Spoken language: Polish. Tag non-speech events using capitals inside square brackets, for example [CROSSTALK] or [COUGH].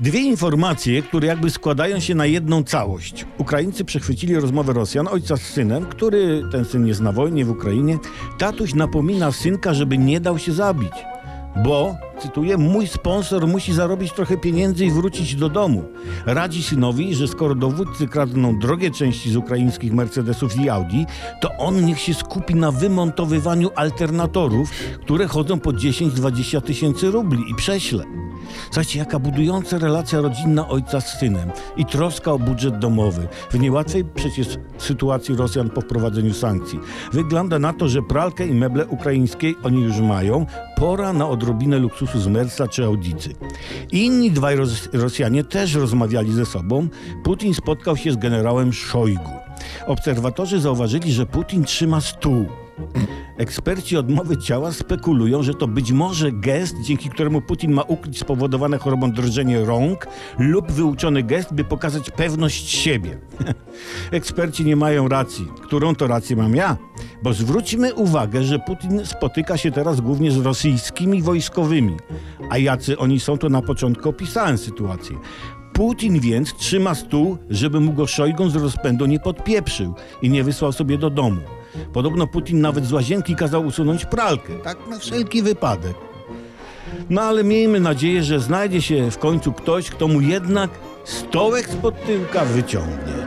Dwie informacje, które jakby składają się na jedną całość. Ukraińcy przechwycili rozmowę Rosjan, ojca z synem, który ten syn jest na wojnie w Ukrainie. Tatuś napomina synka, żeby nie dał się zabić. Bo, cytuję, mój sponsor musi zarobić trochę pieniędzy i wrócić do domu. Radzi synowi, że skoro dowódcy kradną drogie części z ukraińskich Mercedesów i Audi, to on niech się skupi na wymontowywaniu alternatorów, które chodzą po 10-20 tysięcy rubli i prześle. Słuchajcie, jaka budująca relacja rodzinna ojca z synem i troska o budżet domowy w niełatwej przecież sytuacji Rosjan po wprowadzeniu sankcji. Wygląda na to, że pralkę i meble ukraińskie oni już mają. Pora na odrobinę luksusu z Mersa czy Audicy. Inni dwaj Ros- Rosjanie też rozmawiali ze sobą. Putin spotkał się z generałem Szojgu. Obserwatorzy zauważyli, że Putin trzyma stół. Eksperci odmowy ciała spekulują, że to być może gest, dzięki któremu Putin ma ukryć spowodowane chorobą drżenie rąk lub wyuczony gest, by pokazać pewność siebie. [LAUGHS] Eksperci nie mają racji. Którą to rację mam ja? Bo zwróćmy uwagę, że Putin spotyka się teraz głównie z rosyjskimi wojskowymi. A jacy oni są, to na początku opisałem sytuację. Putin więc trzyma stół, żeby mu go Szojgon z rozpędu nie podpieprzył i nie wysłał sobie do domu. Podobno Putin nawet z łazienki kazał usunąć pralkę, tak na wszelki wypadek. No ale miejmy nadzieję, że znajdzie się w końcu ktoś, kto mu jednak stołek spod tyłka wyciągnie.